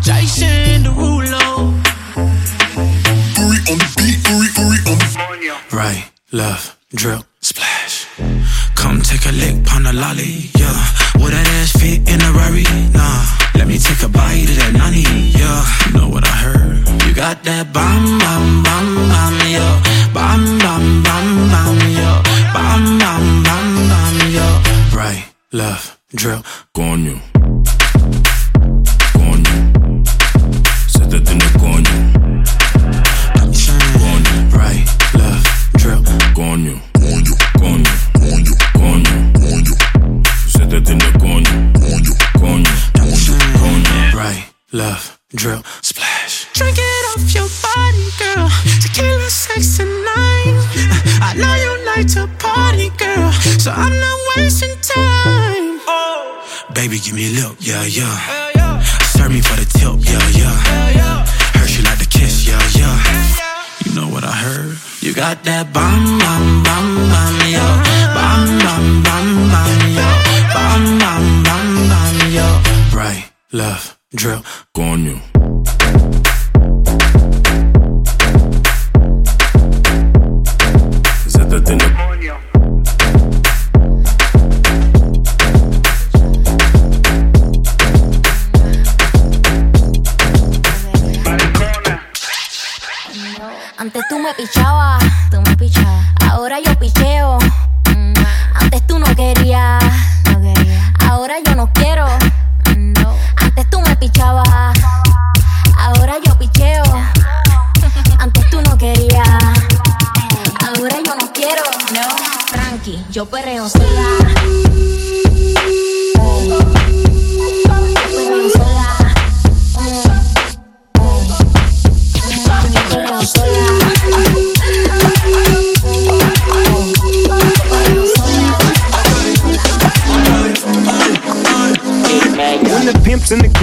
Jason Derulo. Uri on the beat, Uri, Uri on the Right, left, Right, drill. drip. Coño. Se te tiene Antes tú me pichabas, tú me pichabas.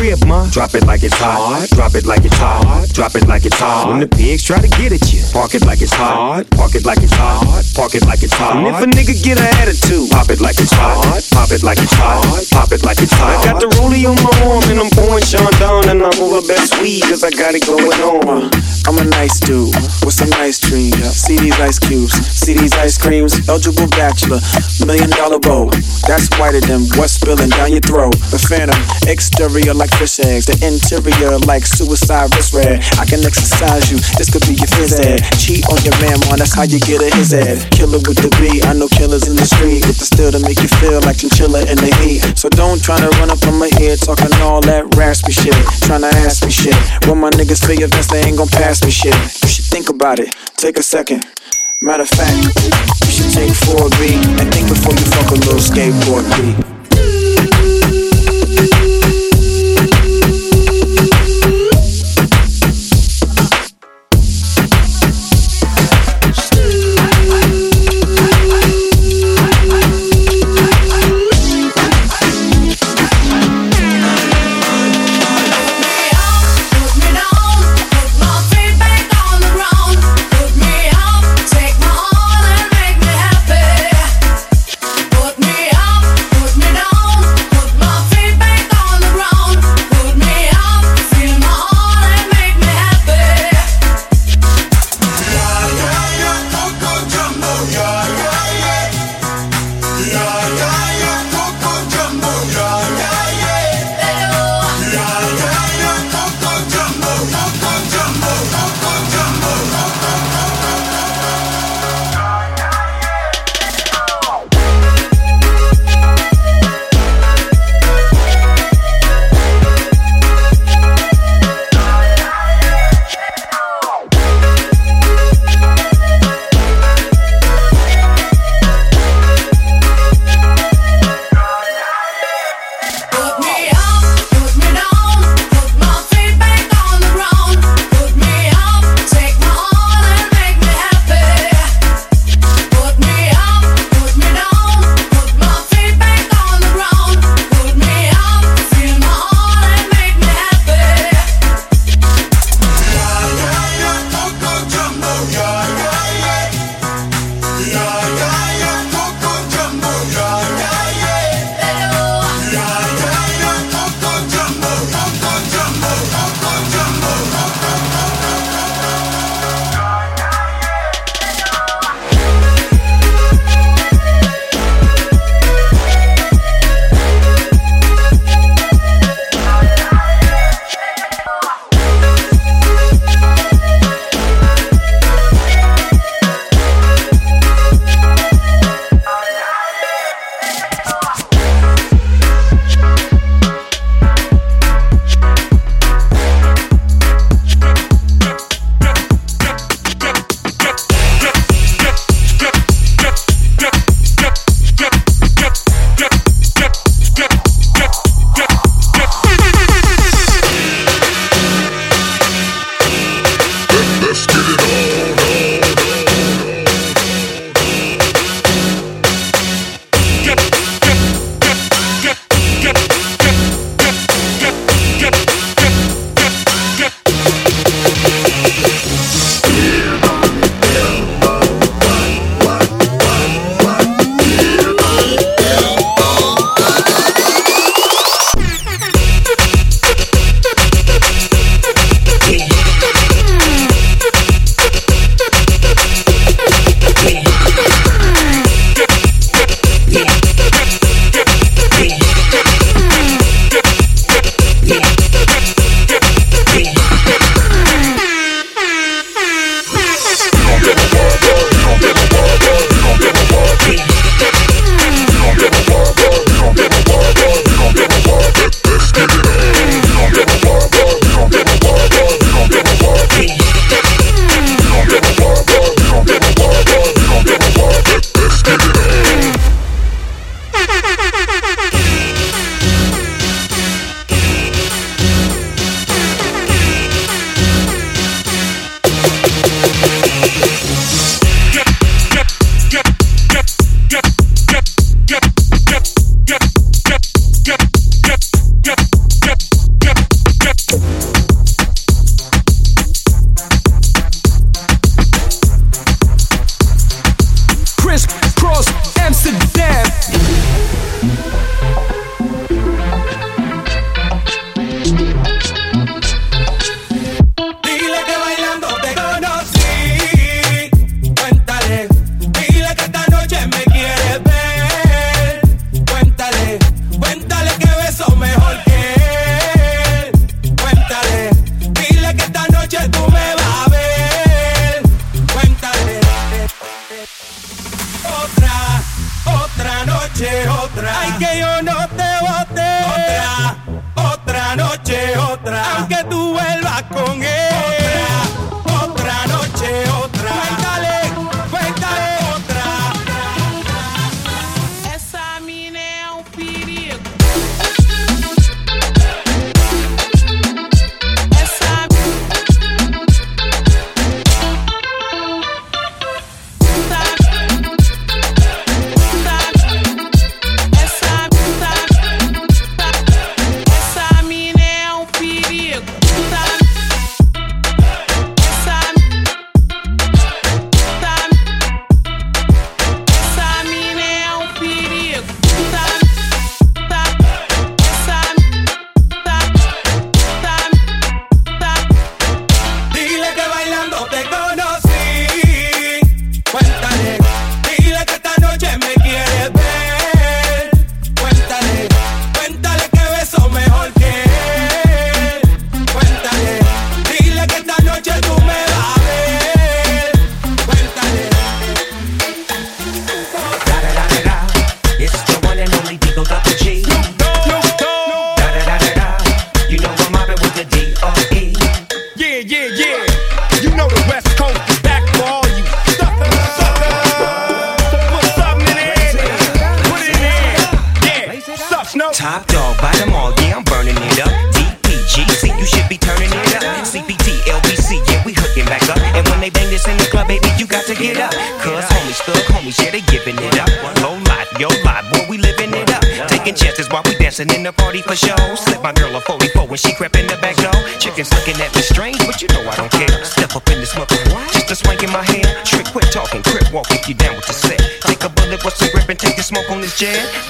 Crib, ma, drop it like it's hot. Drop it like it's hot. Drop it like it's hot. When the pigs try to get at you, park it like it's hot. Park it like it's hot. Park it like it's hot. And if a nigga get an attitude, pop it like it's hot. Pop it like it's hot. Pop it like it's hot. I got the rollie on my arm and I'm pouring Chandon and I'm over best weed cause I got it going on. I'm a nice dude with some nice dreams. See these ice cubes, see these ice creams. Eligible bachelor, million dollar bow. That's whiter than what's spilling down your throat. The phantom, exterior like fish eggs, the interior like suicide wrist red. I can exercise you, this could be your phys ed. Cheat on your man, man, that's how you get a his ed. Killer with the B, I know killers in the street with the still to make you feel like chinchilla in the heat. So don't try to run up on my head talking all that raspy shit, trying to ask me shit. When my niggas feel your vest, they ain't gon' pass me shit. You should think about it, take a second. Matter of fact, you should take 4B and think before you fuck a little skateboard B.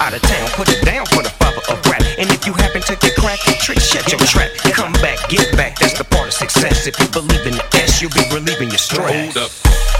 Out of town, put it down for the father of rap. And if you happen to get cracked and trick, shut your trap. Come back, get back, that's the part of success. If you believe in the S, you'll be relieving your stress. Hold up.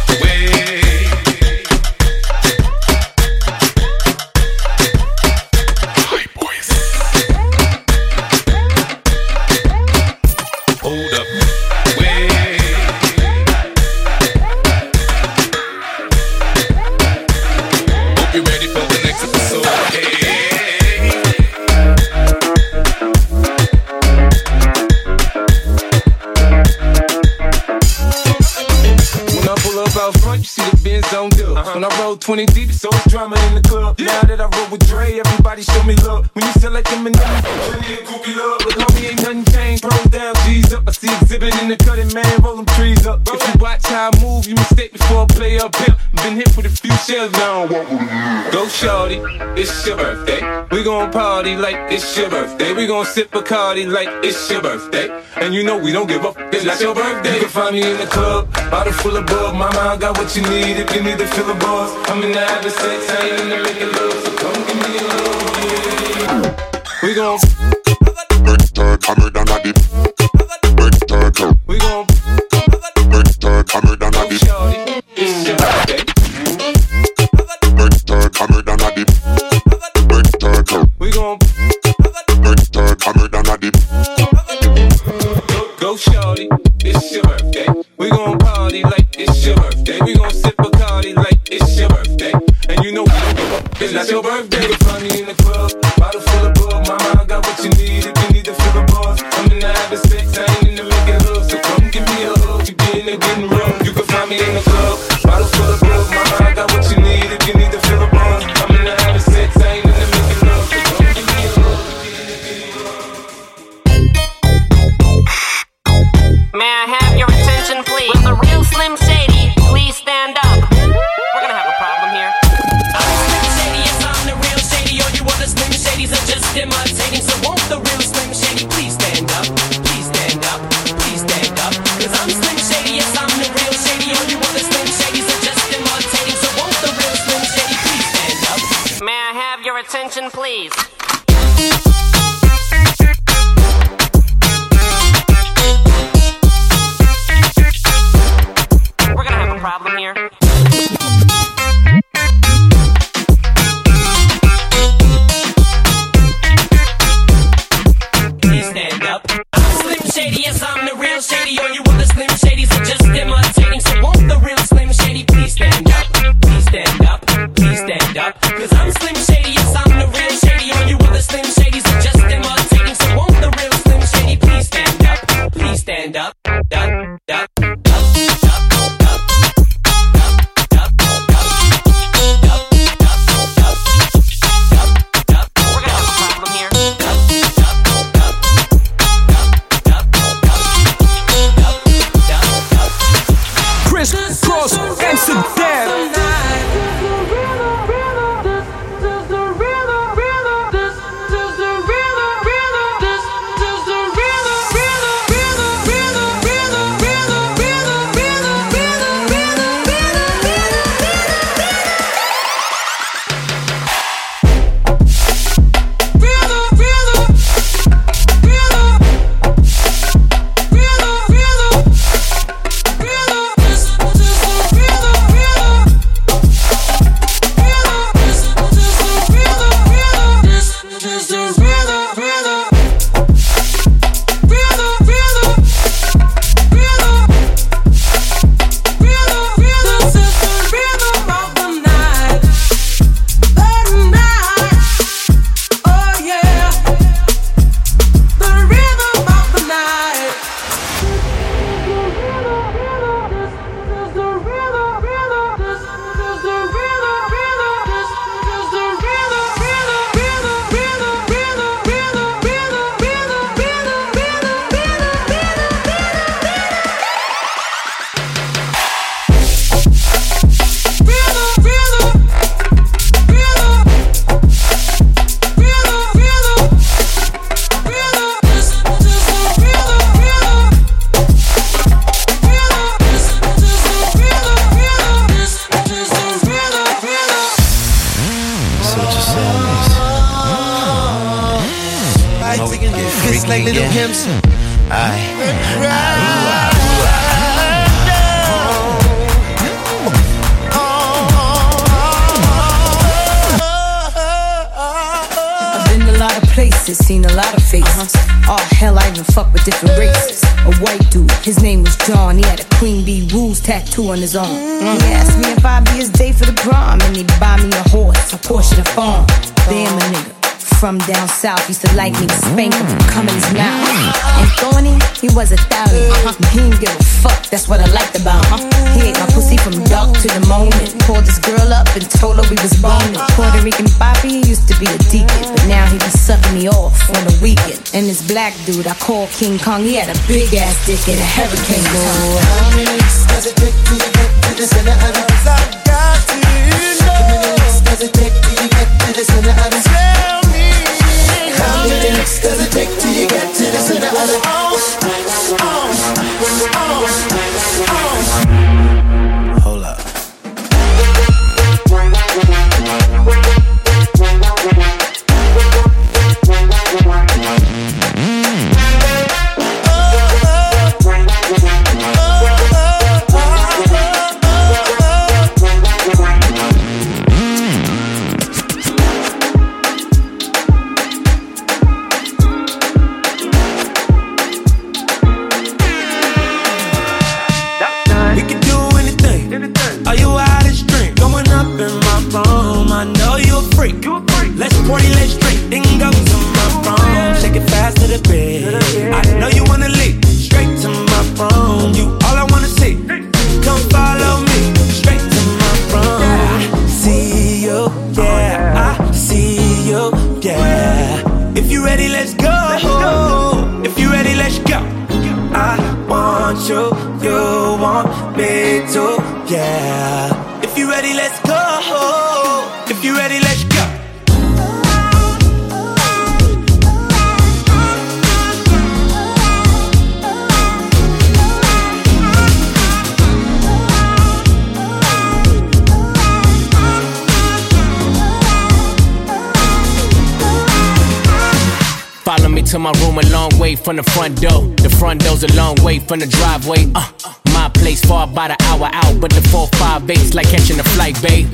20 deep, so it's drama in the club. Yeah. Now that I roll with Dre, everybody show me love. When you select them and them, plenty of goofy love. But homie, ain't nothing changed. Pros down, G's up. I see exhibit in the cutting, man. Roll them trees up. Bro. If you watch how I move, you mistake before I play up here. Been hit with a few shells, now I with Go, shorty, it's your birthday. We gon' party like it's your birthday. We gon' sip Bacardi like it's your birthday. And you know we don't give up, it's not your birthday. You can find me in the club, bottle full of bug. My mind got what you need if you need to fill a bars coming out the set, time to make it so come give me a yeah. We gon' break the cover down at break the cover. We gon' break the cover. On the weekend. And this black dude I call King Kong, he had a big ass dick and a hurricane ball. How many licks does it take to get to the center of the I got to know. How many licks does it take you get to the center of the Tell me. How many licks does it take you get to the center of the to my room a long way from the front door. The front door's a long way from the driveway. Uh, my place far about an hour out, but the four five eight's like catching a flight, babe.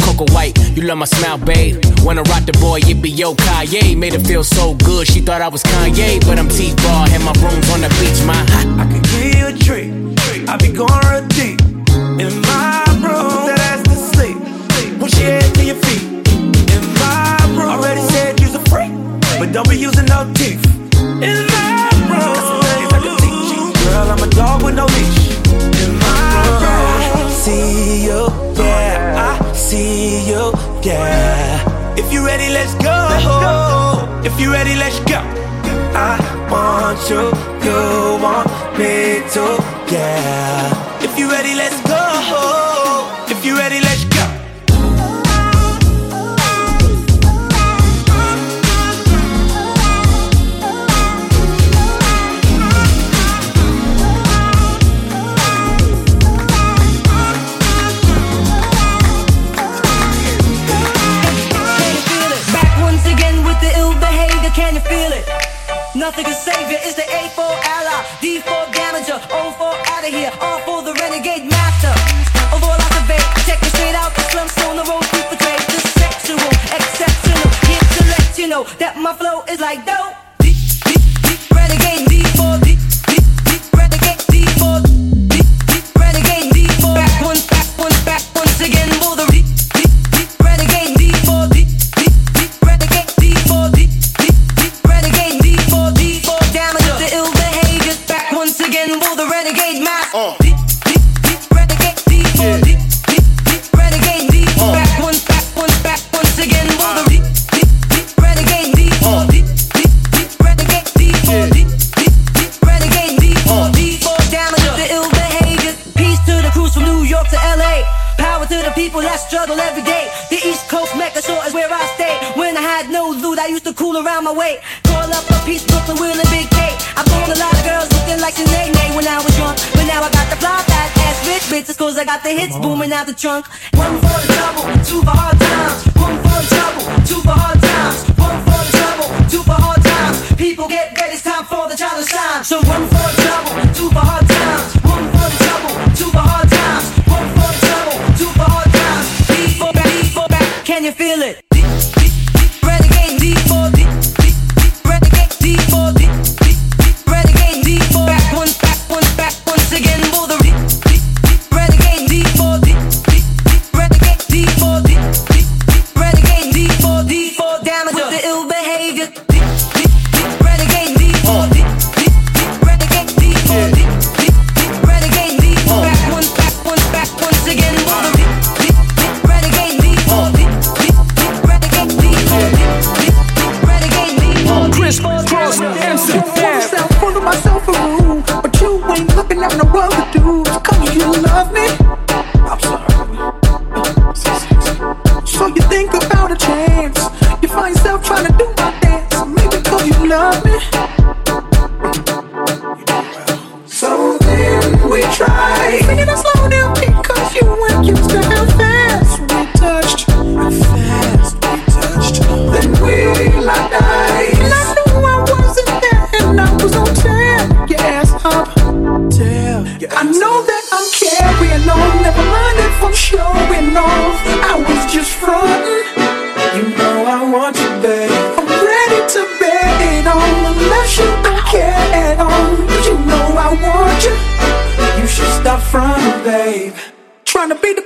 Coco White, you love my smile, babe. I rock the boy, it be yo Kanye. Made her feel so good, she thought I was Kanye, but I'm T-Bar and my room's on the beach, my. I can give you a treat. I be going real deep in my room. That ass to sleep. Push your head to your feet. Don't be using no teeth. In my room. Got some things I can teach you. Girl, I'm a dog with no leash. In my room. See you, yeah. I see you, yeah. If you ready, let's go. If you ready, let's go. I want you, you want me too, yeah. Nothing can save you, it's the A for ally, D for damager, O for out of here, R for the renegade master. Of all I survey, check it straight out, the slumps on the road, people trade the sexual, exceptional. Here to let you know that my flow is like dope. Hits booming out the trunk. One for the trouble, two for hard times. One for the trouble, two for hard times. One for the trouble, two for hard times. People get ready, it's time for the challenge time. So one for Trying to be the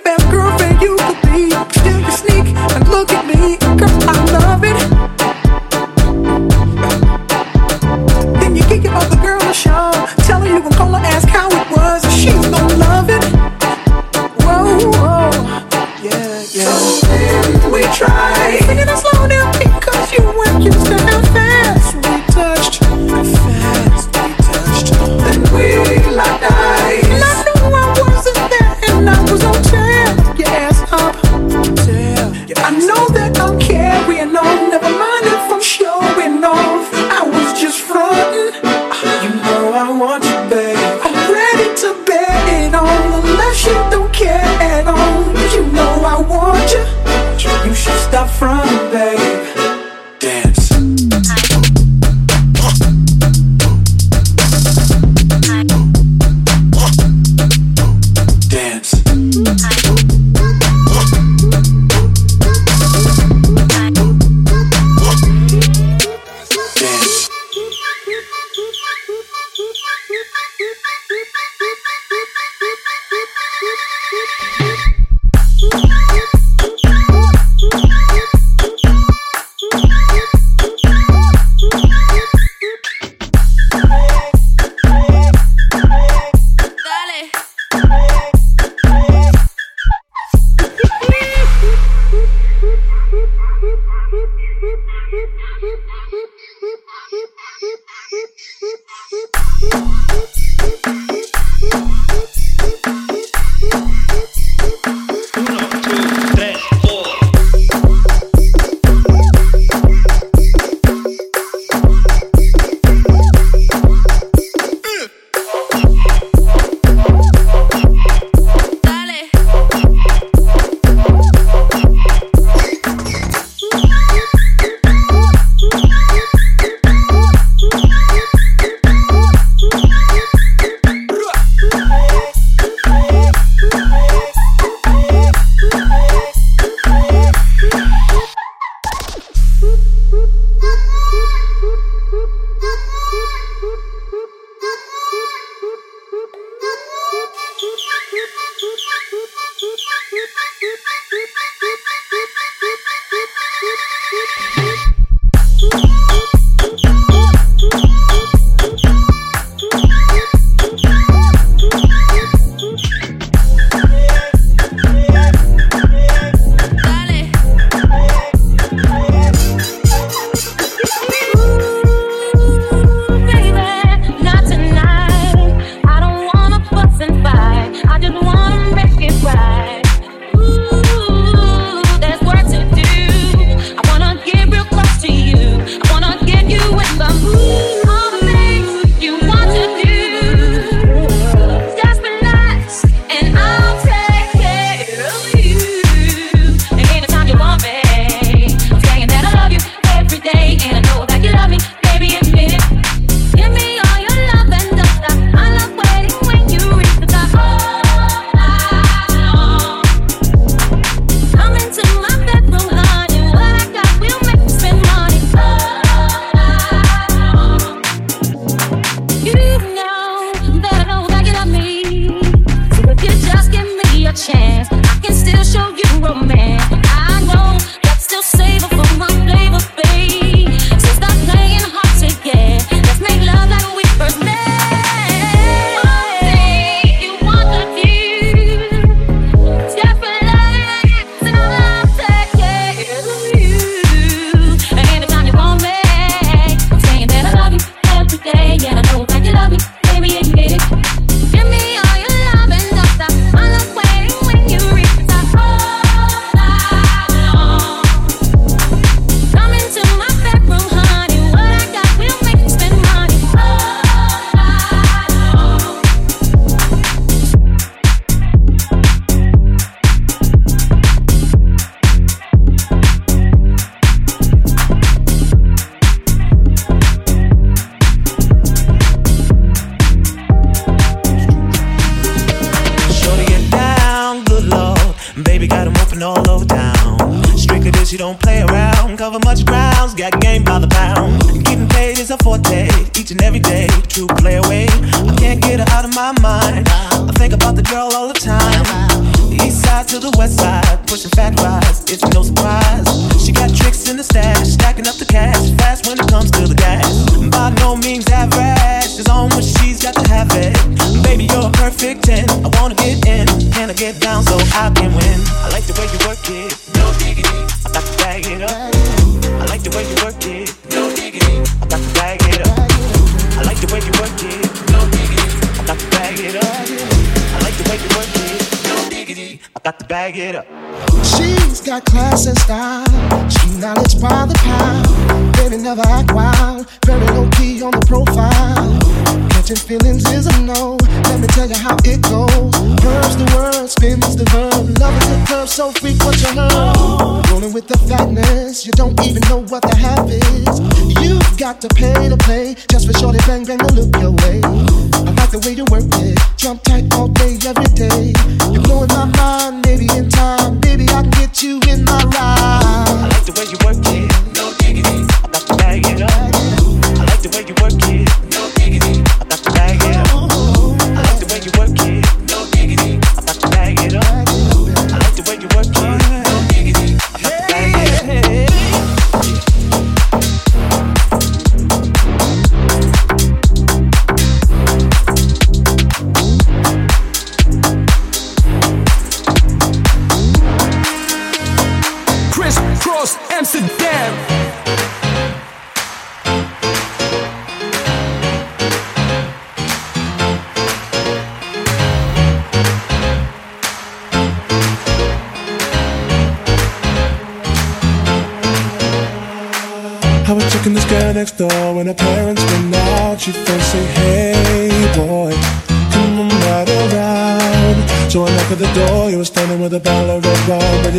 how it goes. Curves the word, spins the verb. Love is a curve, so freak what you heard. Rolling with the fatness, you don't even know what the half is. You've got to pay to play, just for shorty bang bang to look your way. I like the way you work it, jump tight all day, every day. You're blowing my mind, maybe in time, maybe I can get you in my ride. I like the way you work it.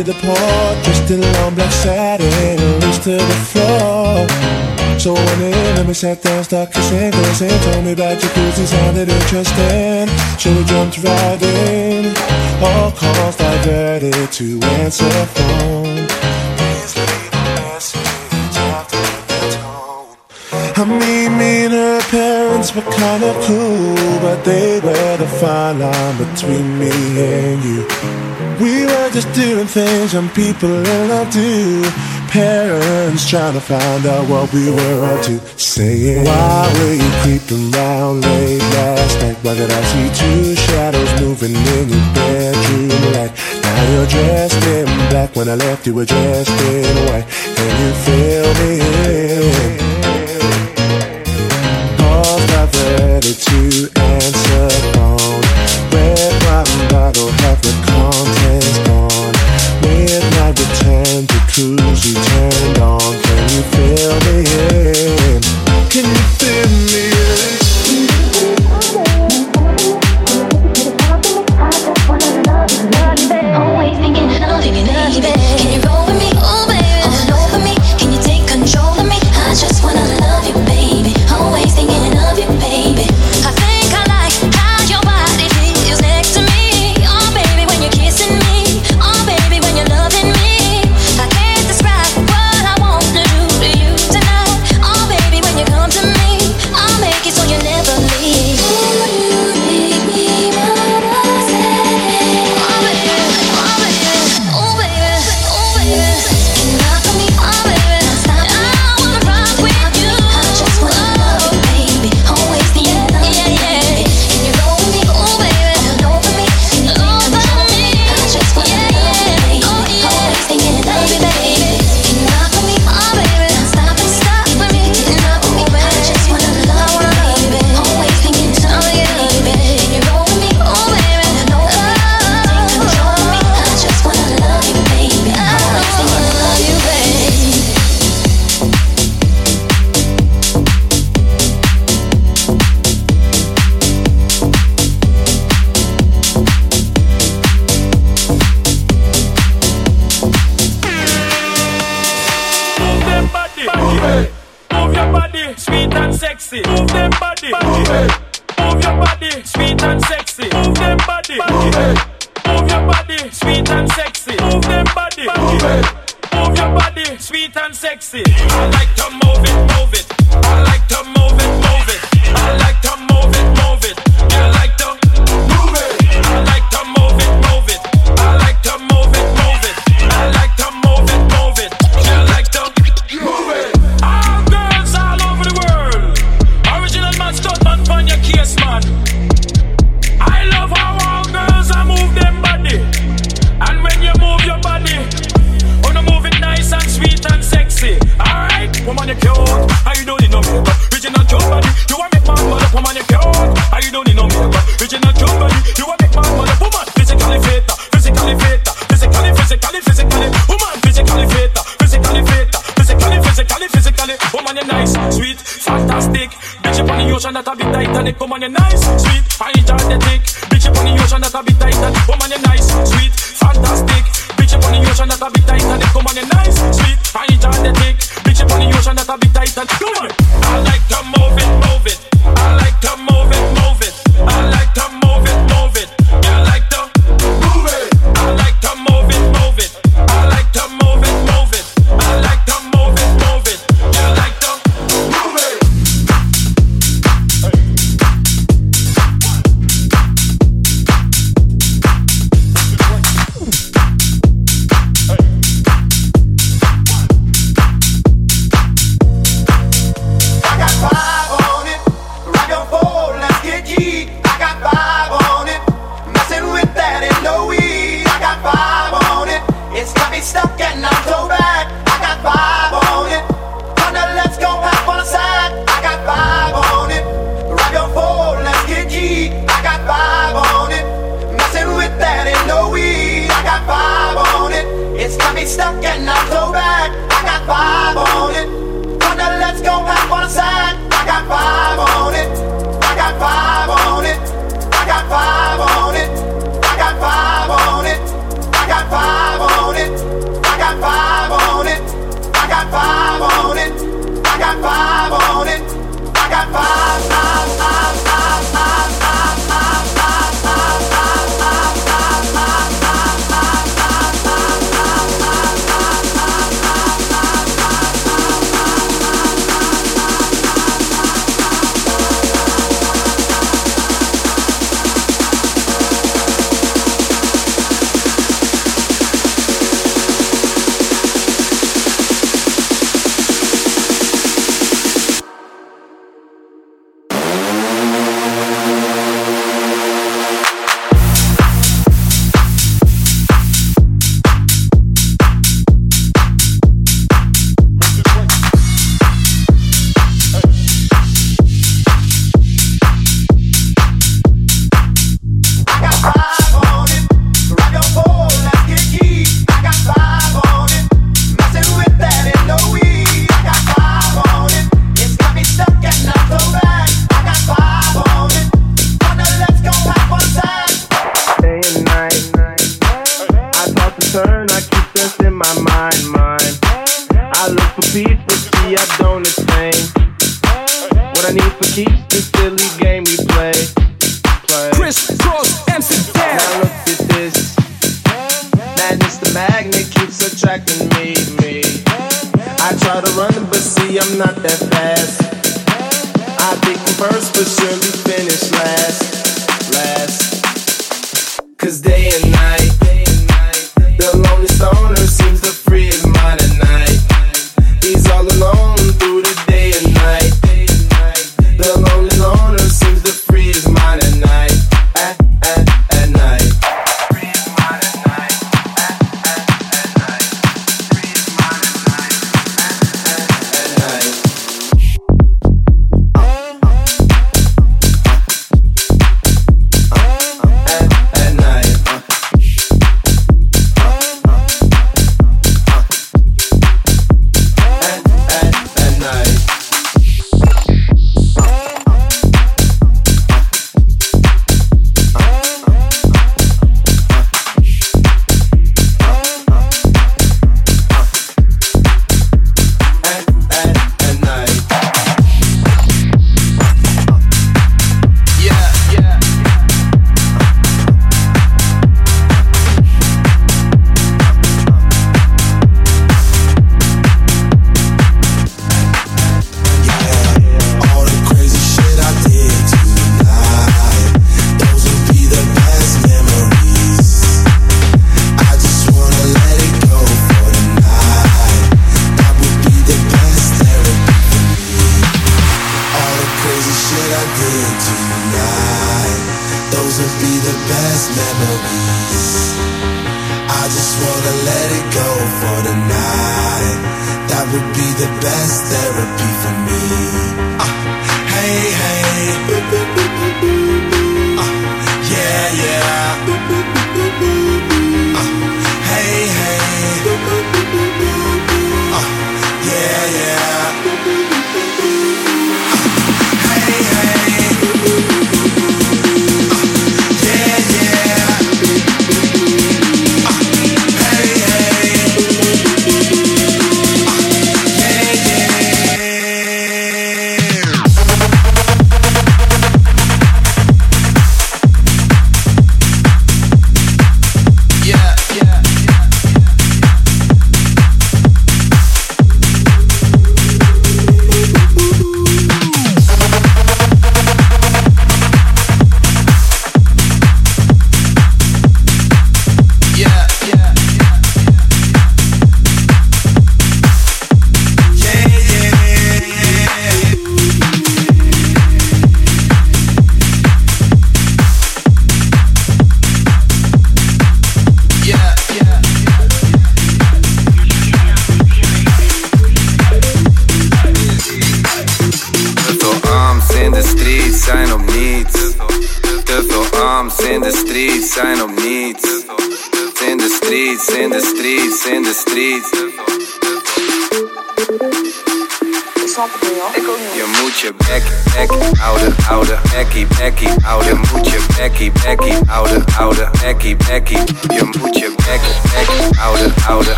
Er. to the port, dressed in long black satin, loose to the floor. So I went in and we sat down, start kissing, kissing. Told me about jacuzzis, sounded interesting. Should've jumped right in. All calls diverted to answer phone. Please leave a message after the tone. I mean, me and her parents were kinda cool, but they were the fine line between me and you. We were just doing things young people in love do. Parents trying to find out what we were up to. Saying, Why were you creeping around late last night? Why did I see two shadows moving in your bedroom light? Now you're dressed in black when I left you were dressed in white. And you feel me ready to answer phone. Red wine bottle, have the contact. cool, she turned on. Can you feel the air?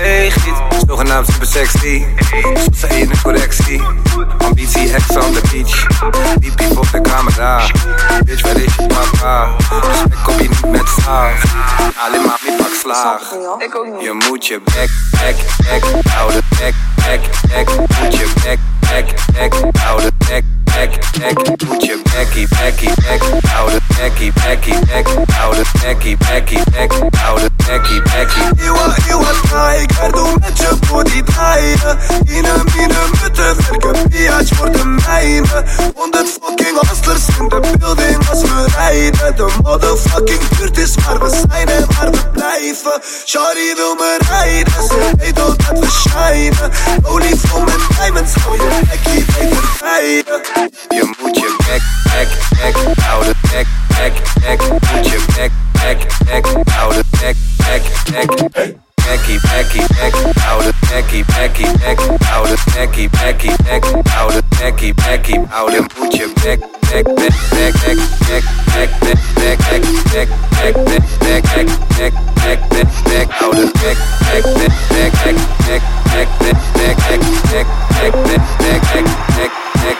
Beweegt, zogenaamd super sexy. Zei je een correctie. Ambitie ex on the beach. BP voor de camera. Bitch, waar is je papa? Respect kom je niet met slaaf. Alleen maar met pak slaag. Je moet je bek, bek, bek houden. Bek, bek, bek. Moet je bek, bek, bek houden. Bek, nek, moet je bekkie, bekkie, nek, oude bekkie, bekkie, nek, oude bekkie, bekkie, nek, oude nekkie, nekkie. Ewa, ewa, draai, ik door met je body draaien. Mine, met de werken, piaatje voor de mijne. Honderd fucking hustlers in de building als we rijden. De motherfucking buurt is waar we zijn en waar we blijven. Shari wil me rijden, ze weet al dat we shinen. Olie voor mijn diamonds, hou je bekkie, weet het rijden. Je moet je bek, bek, bek houden. Bek, bek, bek. Moet je bek, bek, bek houden. Bek, bek, bek. Bekkie, bekkie, bek houden. Bekkie, bekkie, bek houden. Bekkie, bekkie, bek houden. Bekkie, bekkie houden. Moet je bek, bek, bek, bek, bek, bek, bek, bek, bek, bek, bek, bek, bek, bek, bek, bek, bek, bek, bek houden. Bek, bek, bek, bek, bek, bek, bek, bek, bek, bek, bek, bek, bek, bek, bek, bek,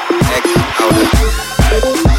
bek,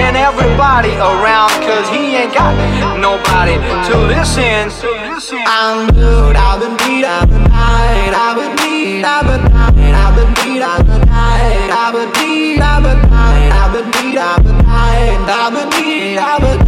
and everybody around, cause he ain't got nobody to listen. I'm dude, I've been beat, I've been died, I've been beat, I've been died, I've been beat, I've been died, I've been beat, I've been died, I've been beat, I've been died, I've been beat, I've been